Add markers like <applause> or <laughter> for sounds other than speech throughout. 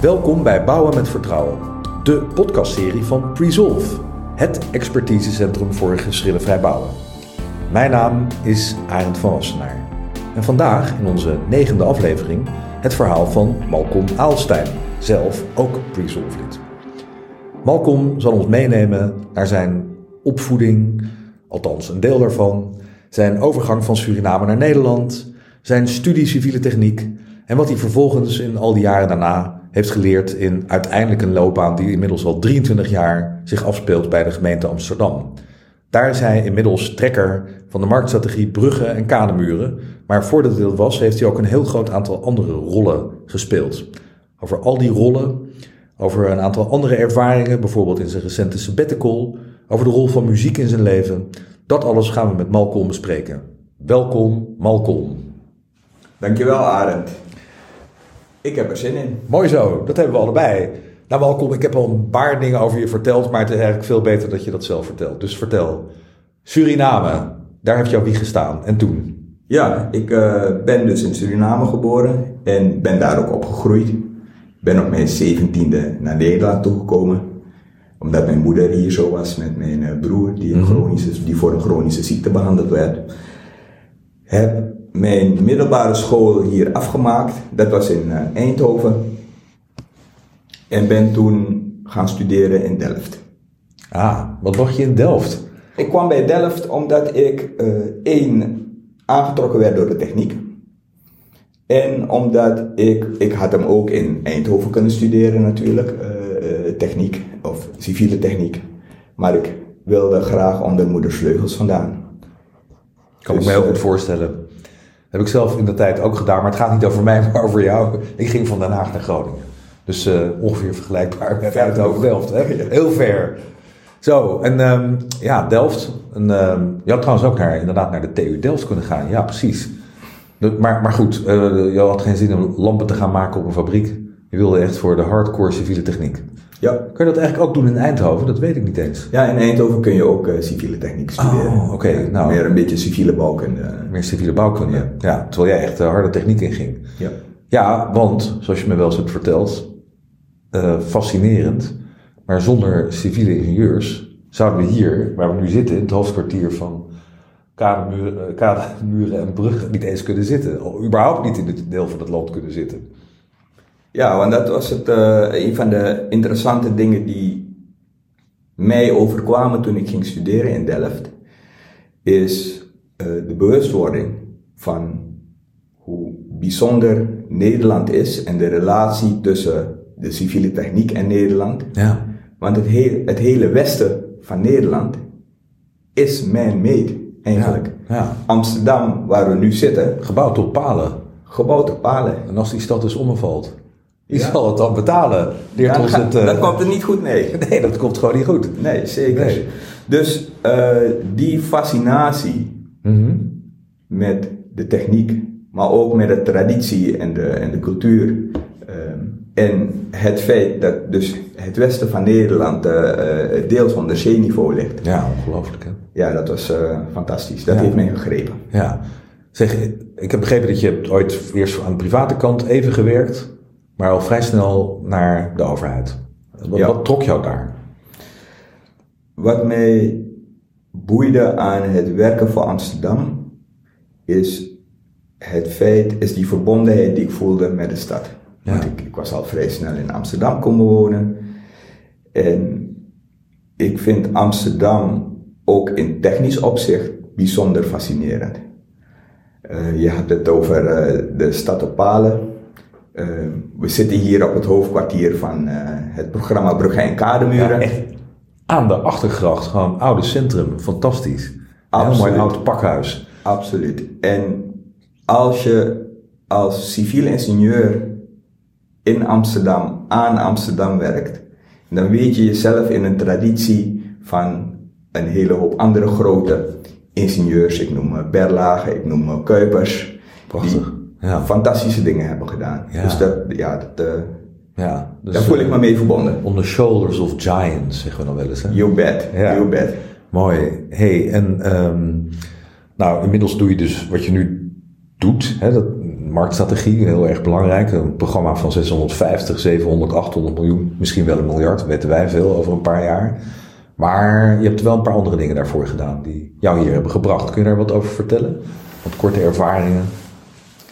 Welkom bij Bouwen met Vertrouwen, de podcastserie van Presolve, het expertisecentrum voor geschillenvrij bouwen. Mijn naam is Arend van Wassenaar. En vandaag, in onze negende aflevering, het verhaal van Malcolm Aalstein, zelf ook Presolve-lid. Malcolm zal ons meenemen naar zijn opvoeding, althans een deel daarvan, zijn overgang van Suriname naar Nederland, zijn studie civiele techniek en wat hij vervolgens in al die jaren daarna heeft geleerd in uiteindelijk een loopbaan die inmiddels al 23 jaar zich afspeelt bij de gemeente Amsterdam. Daar is hij inmiddels trekker van de marktstrategie bruggen en kademuren, maar voordat dat was heeft hij ook een heel groot aantal andere rollen gespeeld. Over al die rollen, over een aantal andere ervaringen, bijvoorbeeld in zijn recente sabbatical, over de rol van muziek in zijn leven, dat alles gaan we met Malcolm bespreken. Welkom, Malcolm. Dankjewel, Arend. Ik heb er zin in. Mooi zo, dat hebben we allebei. Nou, Malcolm, ik heb al een paar dingen over je verteld, maar het is eigenlijk veel beter dat je dat zelf vertelt. Dus vertel. Suriname, daar heeft jouw wieg gestaan. En toen? Ja, ik uh, ben dus in Suriname geboren en ben daar ook opgegroeid. Ben op mijn zeventiende naar Nederland toegekomen. Omdat mijn moeder hier zo was met mijn uh, broer, die, een chronische, die voor een chronische ziekte behandeld werd. Heb mijn middelbare school hier afgemaakt. Dat was in uh, Eindhoven. En ben toen gaan studeren in Delft. Ah, wat mocht je in Delft? Ik kwam bij Delft omdat ik uh, één aangetrokken werd door de techniek. En omdat ik, ik had hem ook in Eindhoven kunnen studeren natuurlijk, uh, techniek of civiele techniek. Maar ik wilde graag onder moeders vleugels vandaan. Kan dus, ik me heel goed voorstellen. Heb ik zelf in de tijd ook gedaan, maar het gaat niet over mij, <laughs> maar over jou. Ik ging van Den Haag naar Groningen. Dus uh, ongeveer vergelijkbaar met Eindhoven Delft. Hè? <laughs> Heel ver. Zo, en um, ja, Delft. En, um, je had trouwens ook naar, inderdaad naar de TU Delft kunnen gaan. Ja, precies. Maar, maar goed, uh, je had geen zin om lampen te gaan maken op een fabriek. Je wilde echt voor de hardcore civiele techniek. Ja. Kun je dat eigenlijk ook doen in Eindhoven? Dat weet ik niet eens. Ja, in Eindhoven kun je ook uh, civiele techniek studeren. Oh, oké. Okay. Nou, meer een beetje civiele bouwkunde. Meer civiele bouwkunde, ja. ja terwijl jij echt uh, harde techniek inging. Ja. Ja, want, zoals je me wel eens hebt verteld, uh, fascinerend, maar zonder civiele ingenieurs zouden we hier, waar we nu zitten, in het hoofdkwartier van kademuren, kademuren en bruggen, niet eens kunnen zitten. Of überhaupt niet in dit deel van het land kunnen zitten. Ja, want dat was het, uh, een van de interessante dingen die mij overkwamen toen ik ging studeren in Delft, is uh, de bewustwording van hoe bijzonder Nederland is en de relatie tussen de civiele techniek en Nederland. Ja. Want het, he het hele westen van Nederland is man-made eigenlijk. Ja, ja. Amsterdam, waar we nu zitten. Gebouwd op palen. Gebouwd op palen. En als die stad dus omvalt. Wie zal het dan betalen? Ja, ons het, uh... Dat komt er niet goed, nee. <laughs> Nee, dat komt gewoon niet goed. Nee, zeker. Nee. Dus uh, die fascinatie mm -hmm. met de techniek, maar ook met de traditie en de, en de cultuur. Uh, en het feit dat dus het westen van Nederland uh, deels onder zeeniveau ligt. Ja, ongelooflijk hè? Ja, dat was fantastisch. Dat ja. heeft mij gegrepen. Ja. Zeg, ik heb begrepen dat je ooit eerst aan de private kant even gewerkt maar al vrij snel naar de overheid. Wat, ja. wat, trok jou daar? Wat mij boeide aan het werken voor Amsterdam is het feit, is die verbondenheid die ik voelde met de stad. Ja. Want ik, ik, was al vrij snel in Amsterdam komen wonen. En ik vind Amsterdam ook in technisch opzicht bijzonder fascinerend. Uh, je hebt het over uh, de stad op palen. Uh, we zitten hier op het hoofdkwartier van uh, het programma Bruggen en Kademuren. Ja, aan de achtergracht, gewoon oude centrum, fantastisch. Absoluut. Heel mooi oud pakhuis. Absoluut. En als je als civiel ingenieur in Amsterdam aan Amsterdam werkt, dan weet je jezelf in een traditie van een hele hoop andere grote ingenieurs. Ik noem Berlage, ik noem Kuipers. Prachtig ja. fantastische dingen hebben gedaan. Ja. Dus, dat, ja, dat, uh, ja, dus, daar voel ik me mee verbonden. On the shoulders of giants, zeggen we dan wel eens. Hè? You bet, you bet. Mooi. Hey, en um, nou, inmiddels doe je dus wat je nu doet. Hè, dat, marktstrategie, heel erg belangrijk. Een programma van 650, 700, 800 miljoen, misschien wel een miljard, weten wij veel over een paar jaar. Maar je hebt wel een paar andere dingen daarvoor gedaan die jou hier hebben gebracht. Kun je daar wat over vertellen? Wat korte ervaringen?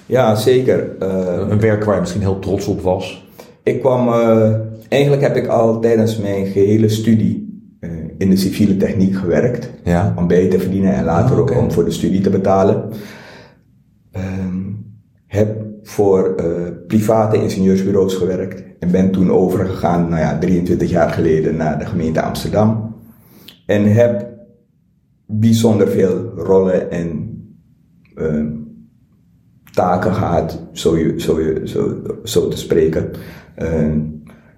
Ja, zeker. Uh, een werk waar je misschien heel trots op was? Ik kwam, uh, eigenlijk heb ik al tijdens mijn gehele studie uh, in de civiele techniek gewerkt. Ja. Om bij te verdienen en later oh, okay. ook om voor de studie te betalen. Um, heb voor private ingenieursbureaus gewerkt. En ben toen overgegaan, nou ja, 23 jaar geleden naar de gemeente Amsterdam. En heb bijzonder veel rollen en uh, taken gehad, zo, je, zo, je, zo, zo te spreken. Uh,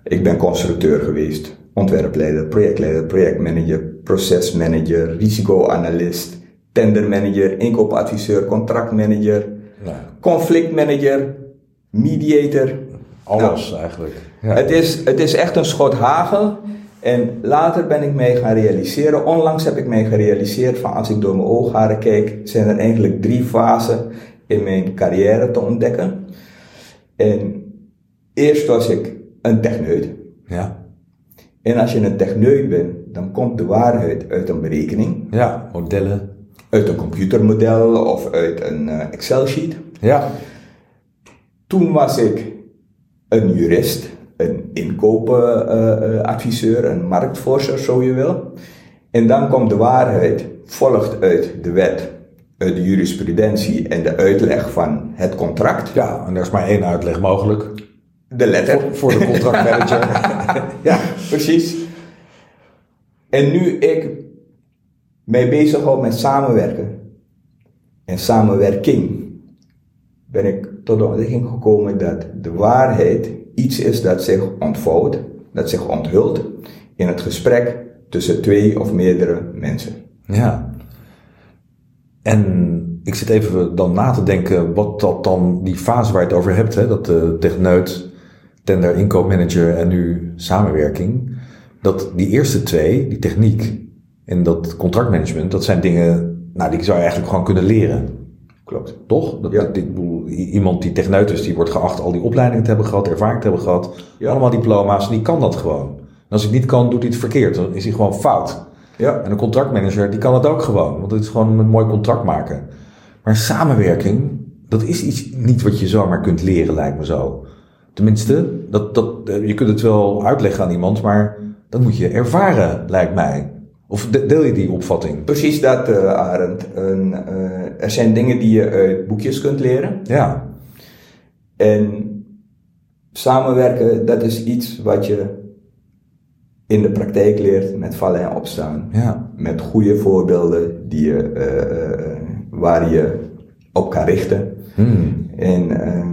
ik ben constructeur geweest, ontwerpleider, projectleider, projectmanager, procesmanager, risicoanalist, tendermanager, inkoopadviseur, contractmanager, ja. conflictmanager, mediator. Alles nou, eigenlijk. Ja. Het, is, het is echt een schot hagel. En later ben ik mij gaan realiseren, onlangs heb ik mij gerealiseerd van als ik door mijn oogharen kijk, zijn er eigenlijk drie fasen in mijn carrière te ontdekken. En eerst was ik een techneut. Ja. En als je een techneut bent, dan komt de waarheid uit een berekening. Ja, modellen. Uit een computermodel of uit een uh, Excel-sheet. Ja. Toen was ik een jurist een inkoopadviseur, een marktforser, zo je wil. En dan komt de waarheid, volgt uit de wet, de jurisprudentie en de uitleg van het contract. Ja, en er is maar één uitleg mogelijk. De letter. Voor, voor de contractmanager. <laughs> ja, precies. En nu ik mij bezig hou met samenwerken en samenwerking, ben ik tot de ontdekking gekomen dat de waarheid iets is dat zich ontvouwt, dat zich onthult in het gesprek tussen twee of meerdere mensen. Ja. En ik zit even dan na te denken wat dat dan, die fase waar je het over hebt, hè, dat de techneut, tender, inkoopmanager en nu samenwerking, dat die eerste twee, die techniek en dat contractmanagement, dat zijn dingen, nou, die zou je eigenlijk gewoon kunnen leren. Klopt. Toch? Dat, ja. dit, iemand die techneut is, die wordt geacht al die opleidingen te hebben gehad, ervaring te hebben gehad. Ja. Allemaal diploma's, die kan dat gewoon. En als hij het niet kan, doet hij het verkeerd. Dan is hij gewoon fout. Ja. En een contractmanager, die kan dat ook gewoon. Want het is gewoon een mooi contract maken. Maar samenwerking, dat is iets niet wat je zomaar kunt leren, lijkt me zo. Tenminste, dat, dat, je kunt het wel uitleggen aan iemand, maar dat moet je ervaren, lijkt mij. Of deel je die opvatting? Precies dat, uh, Arend. Uh, er zijn dingen die je uit boekjes kunt leren. Ja. En samenwerken, dat is iets wat je in de praktijk leert met vallen en opstaan. Ja. Met goede voorbeelden die je, uh, waar je op kan richten. Hmm. En ehm,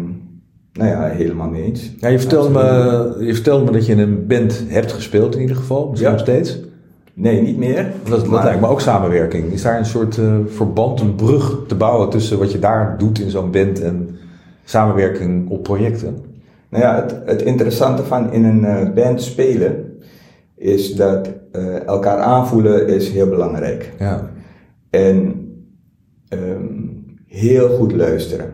nou ja, helemaal mee eens. Ja, je, vertelde me, je vertelde me dat je in een band hebt gespeeld in ieder geval, misschien Ja. nog steeds. Nee, niet meer. Dat, dat Maar- lijkt me ook samenwerking. Is daar een soort eh, verband, een brug te bouwen tussen wat je daar doet in zo'n band en samenwerking op projecten? Nou ja, het, het interessante van in een eh, band spelen is dat eh, elkaar aanvoelen is heel belangrijk. Ja. En ehm, heel goed luisteren.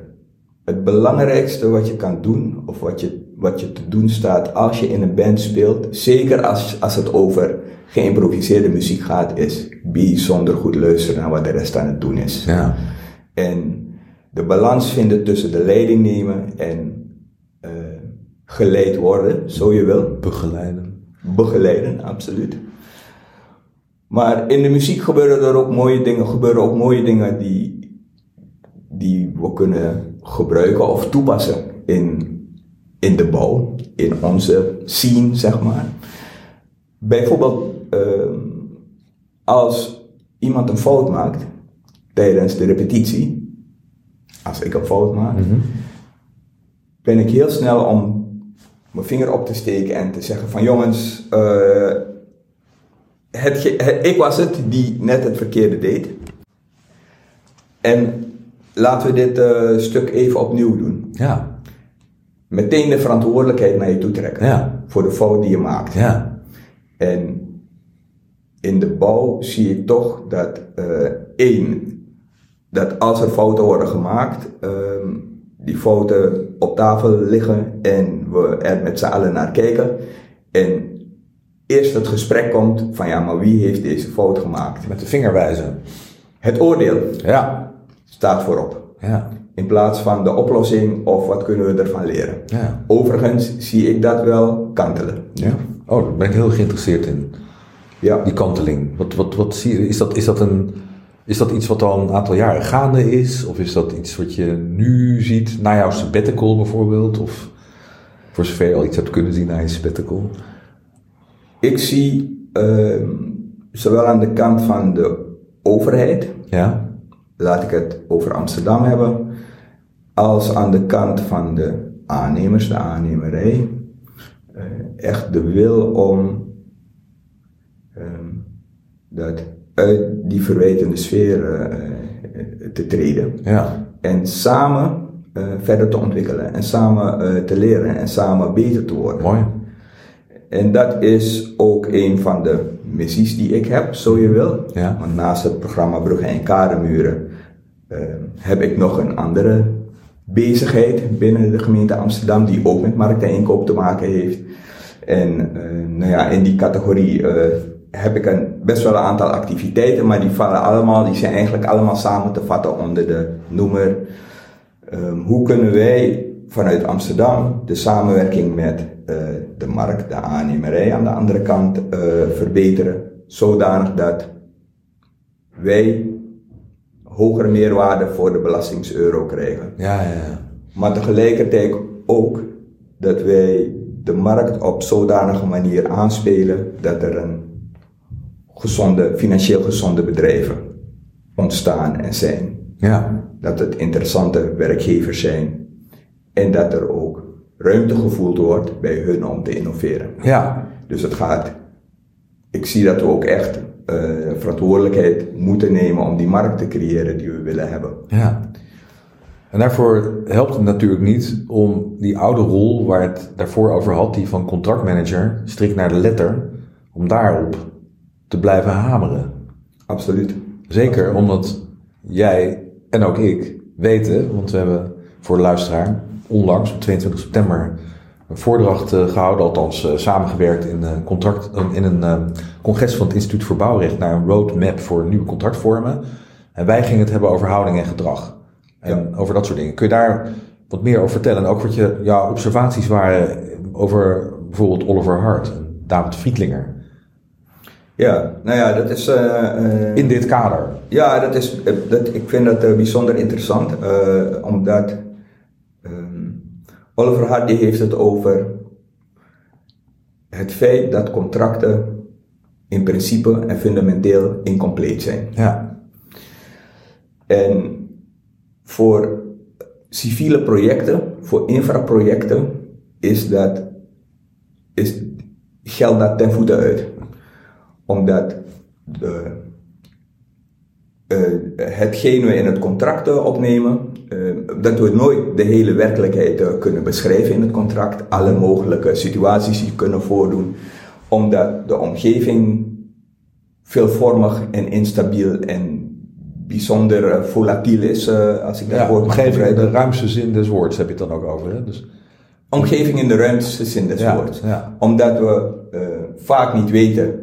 Het belangrijkste wat je kan doen, of wat je, wat je te doen staat als je in een band speelt, zeker als, als het over geïmproviseerde muziek gaat, is bijzonder goed luisteren naar wat de rest aan het doen is. Ja. En de balans vinden tussen de leiding nemen en eh, geleid worden, zo je wil. Begeleiden. Begeleiden, absoluut. Maar in de muziek gebeuren er ook mooie dingen, gebeuren ook mooie dingen die, die we kunnen gebruiken of toepassen in, in de bouw, in onze scene, zeg maar. Bijvoorbeeld, ehm, als iemand een fout maakt tijdens de repetitie, als ik een fout maak, Mhm. ben ik heel snel om mijn vinger op te steken en te zeggen van jongens, eh, het, het- ik was het die net het verkeerde deed. En laten we dit eh, stuk even opnieuw doen. Ja. Meteen de verantwoordelijkheid naar je toe trekken Ja. voor de fout die je maakt. Ja. En in de bouw zie ik toch dat, eh, één, dat als er fouten worden gemaakt, ehm, die fouten op tafel liggen en we er met z'n allen naar kijken. En eerst het gesprek komt van ja, maar wie heeft deze fout gemaakt? Met de vinger wijzen. Het oordeel Ja. staat voorop. Ja. In plaats van de oplossing of wat kunnen we ervan leren. Ja. Overigens zie ik dat wel kantelen. ja. Oh, daar ben ik heel geïnteresseerd in. Ja. Die kanteling. Wat, wat, wat zie je? Is dat, is, dat een, is dat iets wat al een aantal jaren gaande is? Of is dat iets wat je nu ziet na jouw sabbatical bijvoorbeeld? Of voor zover je al iets hebt kunnen zien na je sabbatical? Ik zie ehm, zowel aan de kant van de overheid, Ja. laat ik het over Amsterdam hebben, als aan de kant van de aannemers, de aannemerij, eh, echt de wil om ehm, dat uit die verwijtende sfeer eh, eh, te treden. Ja. En samen eh, verder te ontwikkelen en samen te leren en samen beter te worden. Mooi. En dat is ook een van de missies die ik heb, zo je wil. Ja. Want naast het programma Bruggen en Kademuren heb ik nog een andere bezigheid binnen de gemeente Amsterdam die ook met markt en inkoop te maken heeft. En nou ja, in die categorie heb ik een, best wel een aantal activiteiten, maar die vallen allemaal, die zijn eigenlijk allemaal samen te vatten onder de noemer Ehm, hoe kunnen wij vanuit Amsterdam de samenwerking met eh, de markt, de aannemerij aan de andere kant eh, verbeteren, zodanig dat wij hogere meerwaarde voor de belastingseuro krijgen. Ja, ja, ja. Maar tegelijkertijd ook dat wij de markt op zodanige manier aanspelen dat er een gezonde, financieel gezonde bedrijven ontstaan en zijn Ja. dat het interessante werkgevers zijn en dat er ook ruimte gevoeld wordt bij hun om te innoveren. Ja. Dus het gaat, ik zie dat we ook echt eh, verantwoordelijkheid moeten nemen om die markt te creëren die we willen hebben. Ja. En daarvoor helpt het natuurlijk niet om die oude rol waar het daarvoor over had, die van contractmanager, strikt naar de letter, om daarop te blijven hameren. Absoluut. Zeker omdat jij en ook ik weten, want we hebben voor de luisteraar onlangs op 22 september een voordracht eh, gehouden, althans eh, samengewerkt in een, contract, eh, in een eh, congres van het Instituut voor Bouwrecht naar een roadmap voor nieuwe contractvormen. En wij gingen het hebben over houding en gedrag. En over dat soort dingen. Kun je daar wat meer over vertellen? En ook wat je, jouw observaties waren over bijvoorbeeld Oliver Hart en David Friedlinger. Ja, nou ja, dat is. eh, In dit kader. Ja, dat is, eh, dat, ik vind dat bijzonder interessant, eh, omdat ehm, Oliver Hart die heeft het over het feit dat contracten in principe en fundamenteel incompleet zijn. Ja. En voor civiele projecten, voor infraprojecten, is dat, is, geldt dat ten voeten uit. Omdat de, eh, hetgeen we in het contract eh, opnemen, eh, dat we nooit de hele werkelijkheid eh, kunnen beschrijven in het contract, alle mogelijke situaties die kunnen voordoen, omdat de omgeving veelvormig en instabiel en bijzonder eh, volatiel is, eh, als ik dat Ja, woord mag omgeving in de ruimste zin des woords heb je het dan ook over. Hè? Dus, Omgeving in de ruimste zin des Ja, woords. ja. Omdat we eh, vaak niet weten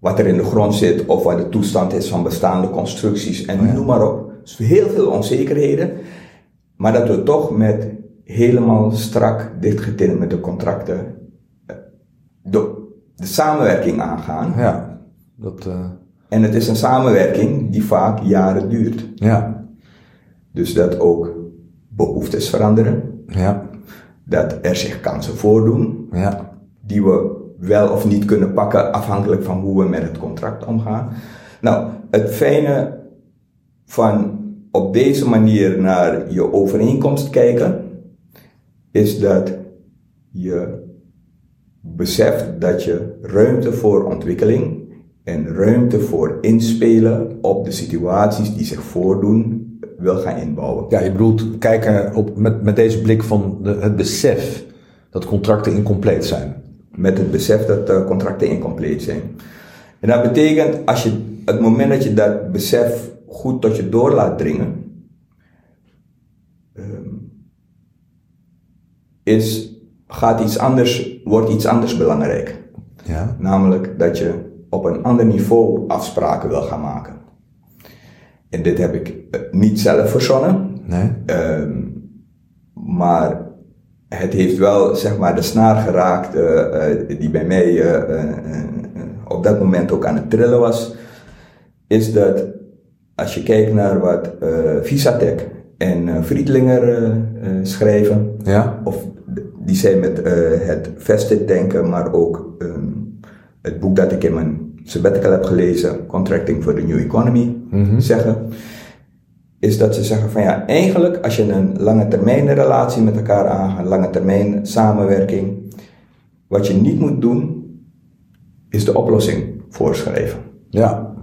wat er in de grond zit of wat de toestand is van bestaande constructies en Oh ja. noem maar op. Dus heel veel onzekerheden. Maar dat we toch met helemaal strak dichtgetimmerde contracten eh, de, de samenwerking aangaan. ja, dat, eh, En het is een samenwerking die vaak jaren duurt. ja, Dus dat ook behoeftes veranderen, ja, dat er zich kansen voordoen, ja, die we wel of niet kunnen pakken afhankelijk van hoe we met het contract omgaan. Nou, het fijne van op deze manier naar je overeenkomst kijken, is dat je beseft dat je ruimte voor ontwikkeling en ruimte voor inspelen op de situaties die zich voordoen wil gaan inbouwen. ja. Je bedoelt kijken op, met, met deze blik van de, het besef dat contracten incompleet zijn. Met het besef dat de contracten incompleet zijn. En dat betekent, als je, het moment dat je dat besef goed tot je door laat dringen, ehm, is, gaat iets anders, wordt iets anders belangrijk. Ja. Namelijk dat je op een ander niveau afspraken wil gaan maken. En dit heb ik eh, niet zelf verzonnen, Nee? ehm, maar het heeft wel zeg maar de snaar geraakt eh, eh, die bij mij eh, op dat moment ook aan het trillen was. Is dat als je kijkt naar wat Visatech en Friedlinger schrijven, Ja? of die zijn met het vested denken, maar ook ehm, het boek dat ik in mijn sabbatical heb gelezen, Contracting for the New Economy, zeggen, is dat ze zeggen van ja, eigenlijk als je een lange termijn relatie met elkaar aangaat, lange termijn samenwerking, wat je niet moet doen, is de oplossing voorschrijven. Ja.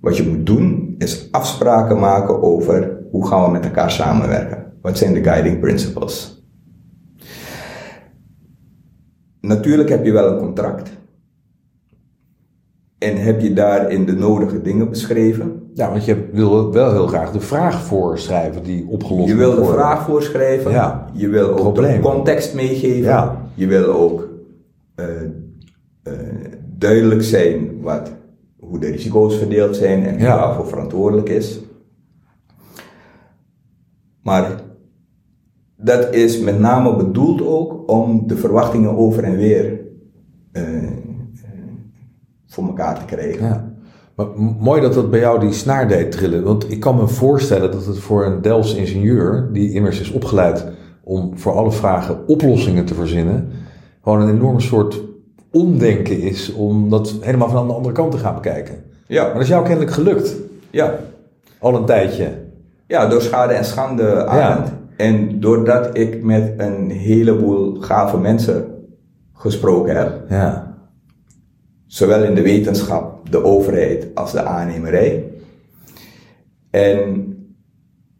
Wat je moet doen, is afspraken maken over hoe gaan we met elkaar samenwerken. Wat zijn de guiding principles? Natuurlijk heb je wel een contract. En heb je daarin de nodige dingen beschreven. Ja, want je wil wel heel graag de vraag voorschrijven die opgelost Je wil de vraag voorschrijven. Ja. Je wil ook de context meegeven. Ja. Je wil ook eh, eh, duidelijk zijn wat, hoe de risico's verdeeld zijn en wie Ja. waarvoor verantwoordelijk is. Maar dat is met name bedoeld ook om de verwachtingen over en weer eh, voor elkaar te krijgen. Ja. Maar mooi dat dat bij jou die snaar deed trillen. Want ik kan me voorstellen dat het voor een Delfts ingenieur, die immers is opgeleid om voor alle vragen oplossingen te verzinnen, gewoon een enorm soort omdenken is om dat helemaal van de andere kant te gaan bekijken. Maar Ja, dat is jou kennelijk gelukt. ja. Al een tijdje. Ja, door schade en schande Arend. En doordat ik met een heleboel gave mensen gesproken heb, Ja. Zowel in de wetenschap, de overheid als de aannemerij. En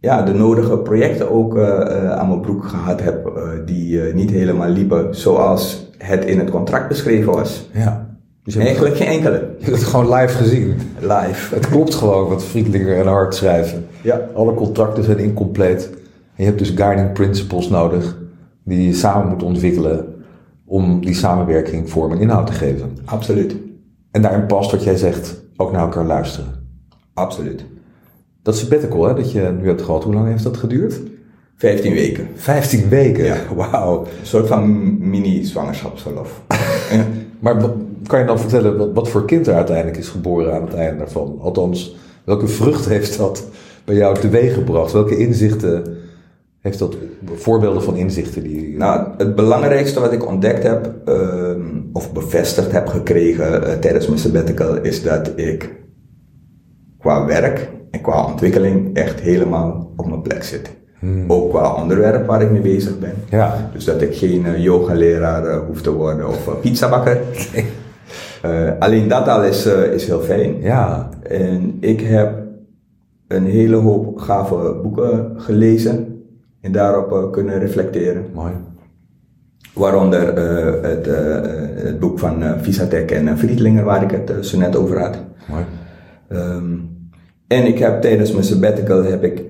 ja, de nodige projecten ook eh, eh, aan mijn broek gehad heb, eh, die niet helemaal liepen zoals het in het contract beschreven was. Ja. Dus Eigenlijk geen enkele. <laughs> je hebt het gewoon live gezien. Live. Het klopt gewoon wat Friedlinger en Hart schrijven. Ja. Alle contracten zijn incompleet. En je hebt dus guiding principles nodig die je samen moet ontwikkelen om die samenwerking vorm en inhoud te geven. Absoluut. En daarin past wat jij zegt, ook naar elkaar luisteren. Absoluut. Dat sabbatical hè, dat je nu hebt gehad, hoe lang heeft dat geduurd? 15 weken. 15 weken. Ja. Wauw. Een soort van mini-zwangerschapsverlof. <laughs> Maar kan je dan vertellen wat, wat voor kind er uiteindelijk is geboren aan het einde daarvan? Althans, welke vrucht heeft dat bij jou teweeggebracht? Welke inzichten heeft dat, voorbeelden van inzichten die... Nou, het belangrijkste wat ik ontdekt heb, ehm, of bevestigd heb gekregen eh, tijdens mijn sabbatical, is dat ik qua werk en qua ontwikkeling echt helemaal op mijn plek zit. Ook qua onderwerp waar ik mee bezig ben. Ja. Dus dat ik geen uh, yogaleraar uh, hoef te worden of uh, pizzabakker. <laughs> Alleen dat al is, is heel fijn. Ja. En ik heb een hele hoop gave boeken gelezen en daarop uh, kunnen reflecteren. Mooi. Waaronder uh, het, uh, het, boek van Visatech en Friedlinger, waar ik het zo net over had. Mooi. Um, en ik heb tijdens mijn sabbatical heb ik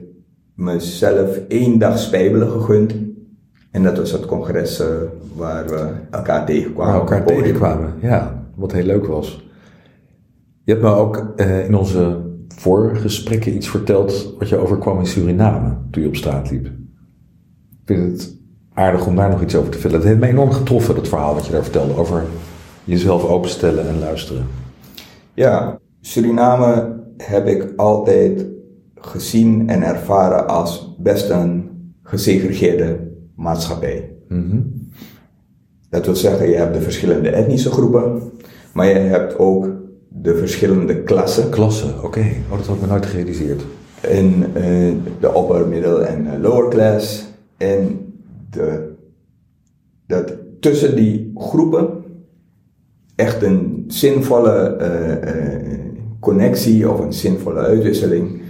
mezelf één dag spijbelen gegund. En dat was het congres uh, waar we elkaar tegenkwamen. Waar elkaar tegenkwamen, ja. Wat heel leuk was. Je hebt me ook uh, in onze voorgesprekken iets verteld wat je overkwam in Suriname toen je op straat liep. Ik vind het aardig om daar nog iets over te vertellen. Het heeft me enorm getroffen, dat verhaal wat je daar vertelde over jezelf openstellen en luisteren. Ja, Suriname heb ik altijd gezien en ervaren als best een gesegregeerde maatschappij. Mm -hmm. Dat wil zeggen, je hebt de verschillende etnische groepen, maar je hebt ook de verschillende klassen. Klassen, oké. Okay. Oh, dat had ik me nooit gerealiseerd. En uh, de upper, middle en lower class. En de, dat tussen die groepen echt een zinvolle uh, connectie of een zinvolle uitwisseling,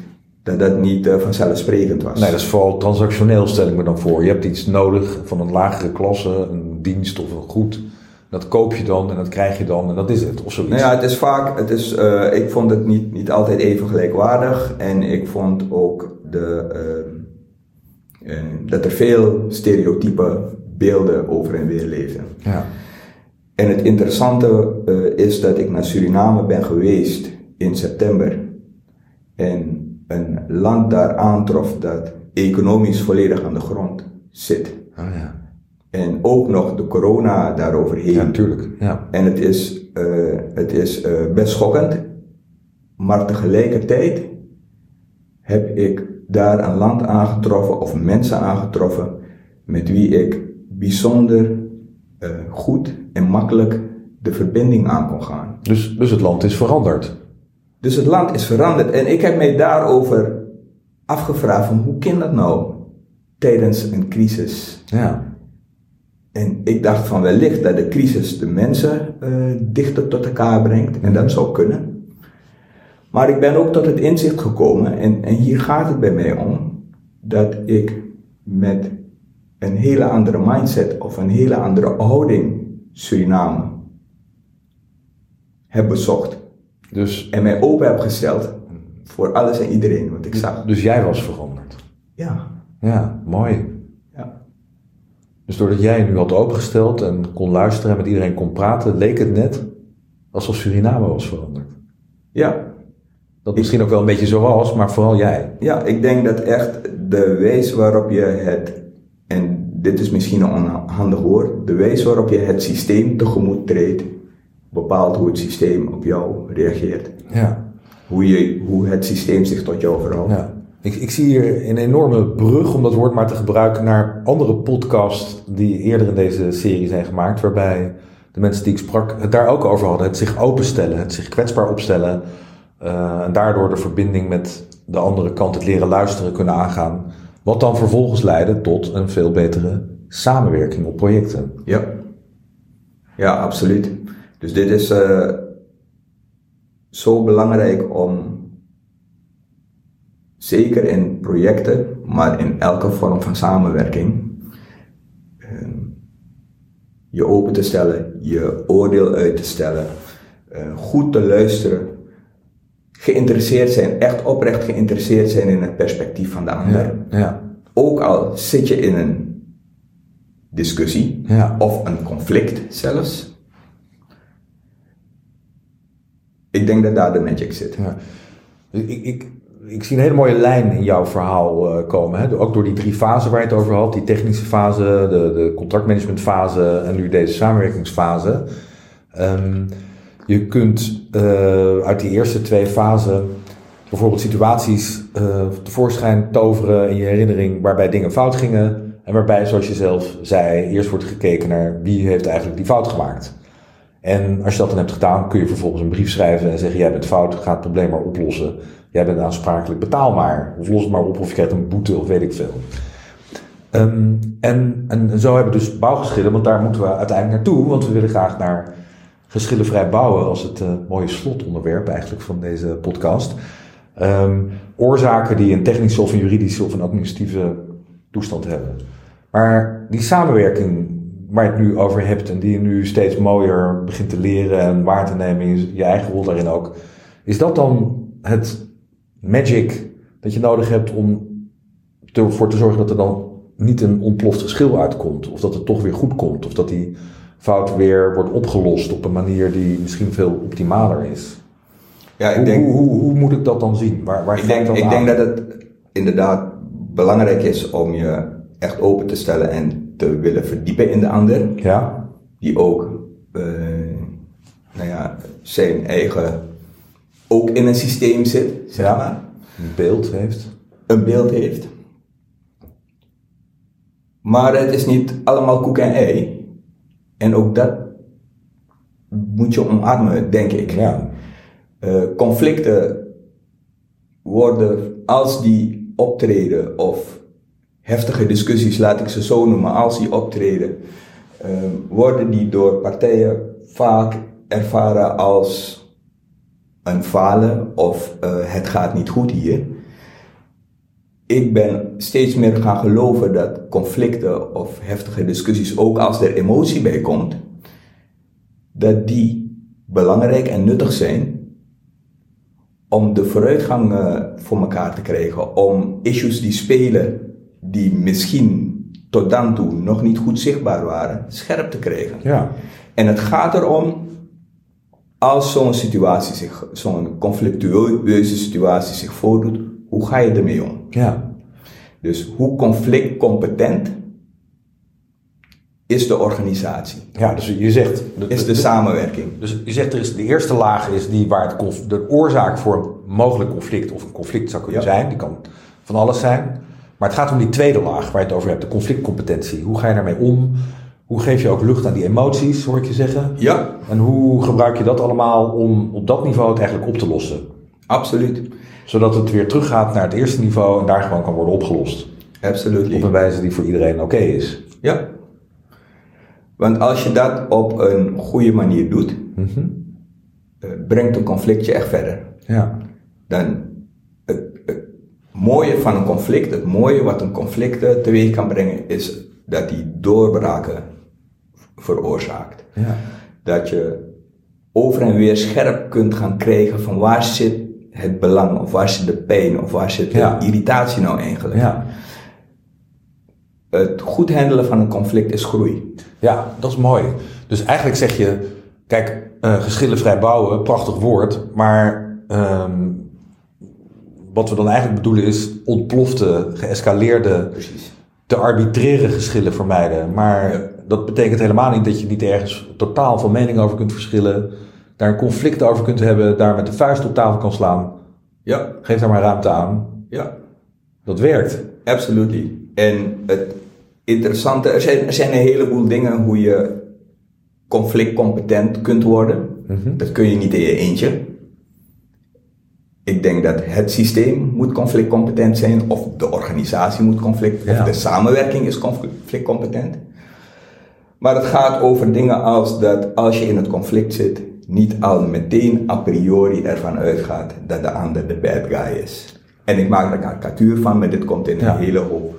dat dat niet vanzelfsprekend was. Nee, dat is vooral transactioneel, stel ik me dan voor. Je hebt iets nodig van een lagere klasse, een dienst of een goed. Dat koop je dan en dat krijg je dan en dat is het, of zoiets. Nou ja, het is vaak, het is, ik vond het niet, niet altijd even gelijkwaardig en ik vond ook de, uh, uh, dat er veel stereotype beelden over en weer leefden. Ja. En het interessante eh, is dat ik naar Suriname ben geweest in september. En een land daar aantrof dat economisch volledig aan de grond zit. Oh ja. En ook nog de corona daaroverheen. Ja, natuurlijk. Ja. En het is, eh, het is eh, best schokkend. Maar tegelijkertijd heb ik daar een land aangetroffen of mensen aangetroffen met wie ik bijzonder eh, goed en makkelijk de verbinding aan kon gaan. Dus, dus het land is veranderd. Dus het land is veranderd en ik heb mij daarover afgevraagd van hoe kan dat nou tijdens een crisis? Ja. En ik dacht van wellicht dat de crisis de mensen eh, dichter tot elkaar brengt en dat zou kunnen. Maar ik ben ook tot het inzicht gekomen en, en hier gaat het bij mij om dat ik met een hele andere mindset of een hele andere houding Suriname heb bezocht. Dus, En mij open heb gesteld voor alles en iedereen wat ik zag. dus jij was veranderd. Ja, Ja, mooi. ja. Dus doordat jij nu had opengesteld en kon luisteren en met iedereen kon praten, leek het net alsof Suriname was veranderd. Ja, Dat misschien ook wel een beetje zo was, maar vooral jij. Ja, ik denk dat echt de wijze waarop je het, en dit is misschien een onhandig woord, de wijze waarop je het systeem tegemoet treedt, bepaalt hoe het systeem op jou reageert. Ja. Hoe, je, hoe het systeem zich tot jou verhoudt. ja. Ik, ik zie hier een enorme brug, om dat woord maar te gebruiken, naar andere podcasts die eerder in deze serie zijn gemaakt, waarbij de mensen die ik sprak het daar ook over hadden. Het zich openstellen, het zich kwetsbaar opstellen eh, en daardoor de verbinding met de andere kant, het leren luisteren kunnen aangaan. Wat dan vervolgens leidde tot een veel betere samenwerking op projecten. Ja, ja absoluut. Dus dit is eh, zo belangrijk om, zeker in projecten, maar in elke vorm van samenwerking, eh, je open te stellen, je oordeel uit te stellen, eh, goed te luisteren, geïnteresseerd zijn, echt oprecht geïnteresseerd zijn in het perspectief van de ander. Ja, ja, Ook al zit je in een discussie ja. of een conflict zelfs. Ik denk dat daar de magic zit. Ja. Ik, ik, ik zie een hele mooie lijn in jouw verhaal eh, komen. Hè? Ook door die drie fasen waar je het over had. Die technische fase, de, de contractmanagementfase en nu deze samenwerkingsfase. Ehm, je kunt eh, uit die eerste twee fasen bijvoorbeeld situaties eh, tevoorschijn toveren in je herinnering waarbij dingen fout gingen. En waarbij, zoals je zelf zei, eerst wordt gekeken naar wie heeft eigenlijk die fout gemaakt. En als je dat dan hebt gedaan, kun je vervolgens een brief schrijven en zeggen: Jij bent fout, ga het probleem maar oplossen. Jij bent aansprakelijk, betaal maar. Of los het maar op, of je krijgt een boete, of weet ik veel. Ehm, en, en zo hebben we dus bouwgeschillen, want daar moeten we uiteindelijk naartoe. Want we willen graag naar geschillenvrij bouwen als het eh, mooie slotonderwerp eigenlijk van deze podcast. Ehm, oorzaken die een technische of een juridische of een administratieve toestand hebben. Maar die samenwerking waar je het nu over hebt en die je nu steeds mooier begint te leren en waar te nemen in je eigen rol daarin ook. Is dat dan het magic dat je nodig hebt om ervoor te zorgen dat er dan niet een ontploft geschil uitkomt? Of dat het toch weer goed komt? Of dat die fout weer wordt opgelost op een manier die misschien veel optimaler is? Ja, ik Hoe, denk, hoe, hoe, hoe moet ik dat dan zien? Waar, waar ik denk, dat ik aan? denk dat het inderdaad belangrijk is om je echt open te stellen en te willen verdiepen in de ander. Ja? Die ook eh, nou ja, zijn eigen, ook in een systeem zit, zeg Ja. maar. Een beeld heeft. een beeld heeft. Maar het is niet allemaal koek en ei. En ook dat moet je omarmen, denk ik. Ja. Eh, conflicten worden, als die optreden, of heftige discussies, laat ik ze zo noemen, als die optreden, eh, worden die door partijen vaak ervaren als een falen of eh, het gaat niet goed hier. Ik ben steeds meer gaan geloven dat conflicten of heftige discussies, ook als er emotie bij komt, dat die belangrijk en nuttig zijn om de vooruitgang eh, voor elkaar te krijgen, om issues die spelen, die misschien tot dan toe nog niet goed zichtbaar waren, scherp te krijgen. Ja. En het gaat erom, als zo'n situatie zich, zo'n conflictueuze situatie zich voordoet, hoe ga je ermee om? Ja. Dus hoe conflictcompetent is de organisatie? Ja, dus je zegt... Is de samenwerking? Dus je zegt, er is, de eerste laag is die waar het conf- de oorzaak voor een mogelijk conflict of een conflict zou kunnen Ja. zijn. Die kan van alles zijn. Maar het gaat om die tweede laag waar je het over hebt, de conflictcompetentie. Hoe ga je daarmee om? Hoe geef je ook lucht aan die emoties, hoor ik je zeggen? Ja, En hoe gebruik je dat allemaal om op dat niveau het eigenlijk op te lossen? absoluut. Zodat het weer teruggaat naar het eerste niveau en daar gewoon kan worden opgelost. Absoluut. Op een wijze die voor iedereen oké is. Ja. Want als je dat op een goede manier doet, eh, brengt een conflict je echt verder. Ja. Dan het, het mooie van een conflict, het mooie wat een conflict eh, teweeg kan brengen, is dat die doorbraken veroorzaakt. Ja. Dat je over en weer scherp kunt gaan krijgen van waar zit het belang, of waar zit de pijn, of waar zit de Ja. irritatie nou eigenlijk. Ja. Het goed handelen van een conflict is groei. Ja, dat is mooi. Dus eigenlijk zeg je, kijk, eh geschillenvrij bouwen, prachtig woord, maar ehm, wat we dan eigenlijk bedoelen is ontplofte, geëscaleerde, Precies. te arbitraire geschillen vermijden. Maar Ja. dat betekent helemaal niet dat je niet ergens totaal van mening over kunt verschillen, daar een conflict over kunt hebben, daar met de vuist op tafel kan slaan. Ja, Geef daar maar ruimte aan. ja. Dat werkt. Absolutely. En het interessante, er zijn, er zijn een heleboel dingen hoe je conflictcompetent kunt worden. Dat kun je niet in je eentje. Ik denk dat het systeem moet conflictcompetent zijn, of de organisatie moet conflict, Ja. of de samenwerking is conflictcompetent. Maar het gaat over dingen als dat als je in het conflict zit, niet al meteen a priori ervan uitgaat dat de ander de bad guy is. En ik maak er een karikatuur van, maar dit komt in een Ja. hele hoop.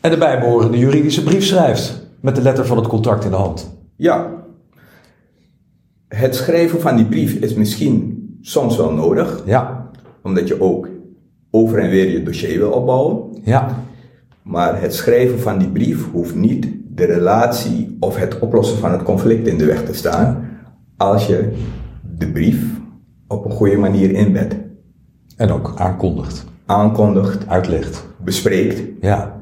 En de bijbehorende juridische brief schrijft. Met de letter van het contract in de hand. Ja, het schrijven van die brief is misschien soms wel nodig, Ja. omdat je ook over en weer je dossier wil opbouwen. Ja. Maar het schrijven van die brief hoeft niet de relatie of het oplossen van het conflict in de weg te staan, als je de brief op een goede manier inbedt, En ook aankondigt. aankondigt, Uitlegt. bespreekt, Ja.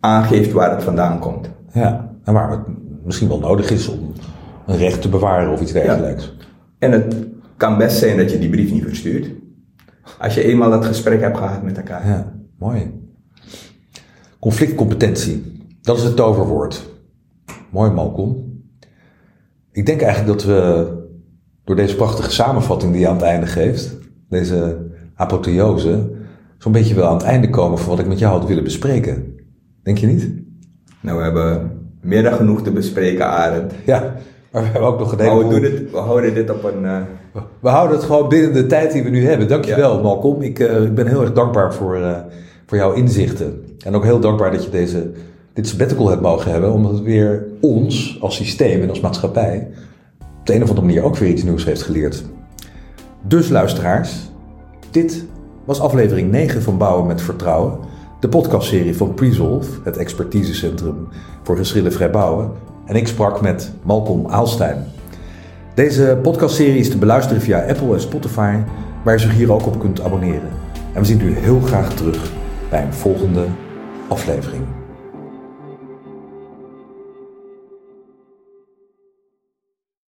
aangeeft waar het vandaan komt. Ja. En waar het misschien wel nodig is om een recht te bewaren of iets dergelijks. En het kan best zijn dat je die brief niet verstuurt, als je eenmaal dat gesprek hebt gehad met elkaar. Ja. Mooi. Conflictcompetentie. Dat is het toverwoord. Mooi, Malcolm. Ik denk eigenlijk dat we door deze prachtige samenvatting die je aan het einde geeft, deze apotheose, zo'n beetje wel aan het einde komen van wat ik met jou had willen bespreken. Denk je niet? Nou, we hebben meer dan genoeg te bespreken, Arend. Ja, maar we hebben ook nog Maar we, doen het, we houden dit op een... eh, We houden het gewoon binnen de tijd die we nu hebben. Dankjewel, Malcolm. Ik, eh, ik ben heel erg dankbaar voor, eh, voor jouw inzichten. En ook heel dankbaar dat je deze, dit sabbatical hebt mogen hebben. Omdat het weer ons als systeem en als maatschappij op de een of andere manier ook weer iets nieuws heeft geleerd. Dus luisteraars, dit was aflevering 9 van Bouwen met Vertrouwen. De podcastserie van Presolve, het expertisecentrum voor geschillenvrij bouwen. En ik sprak met Malcolm Aalstein. Deze podcastserie is te beluisteren via Apple en Spotify, waar je zich hier ook op kunt abonneren. En we zien u heel graag terug bij een volgende aflevering.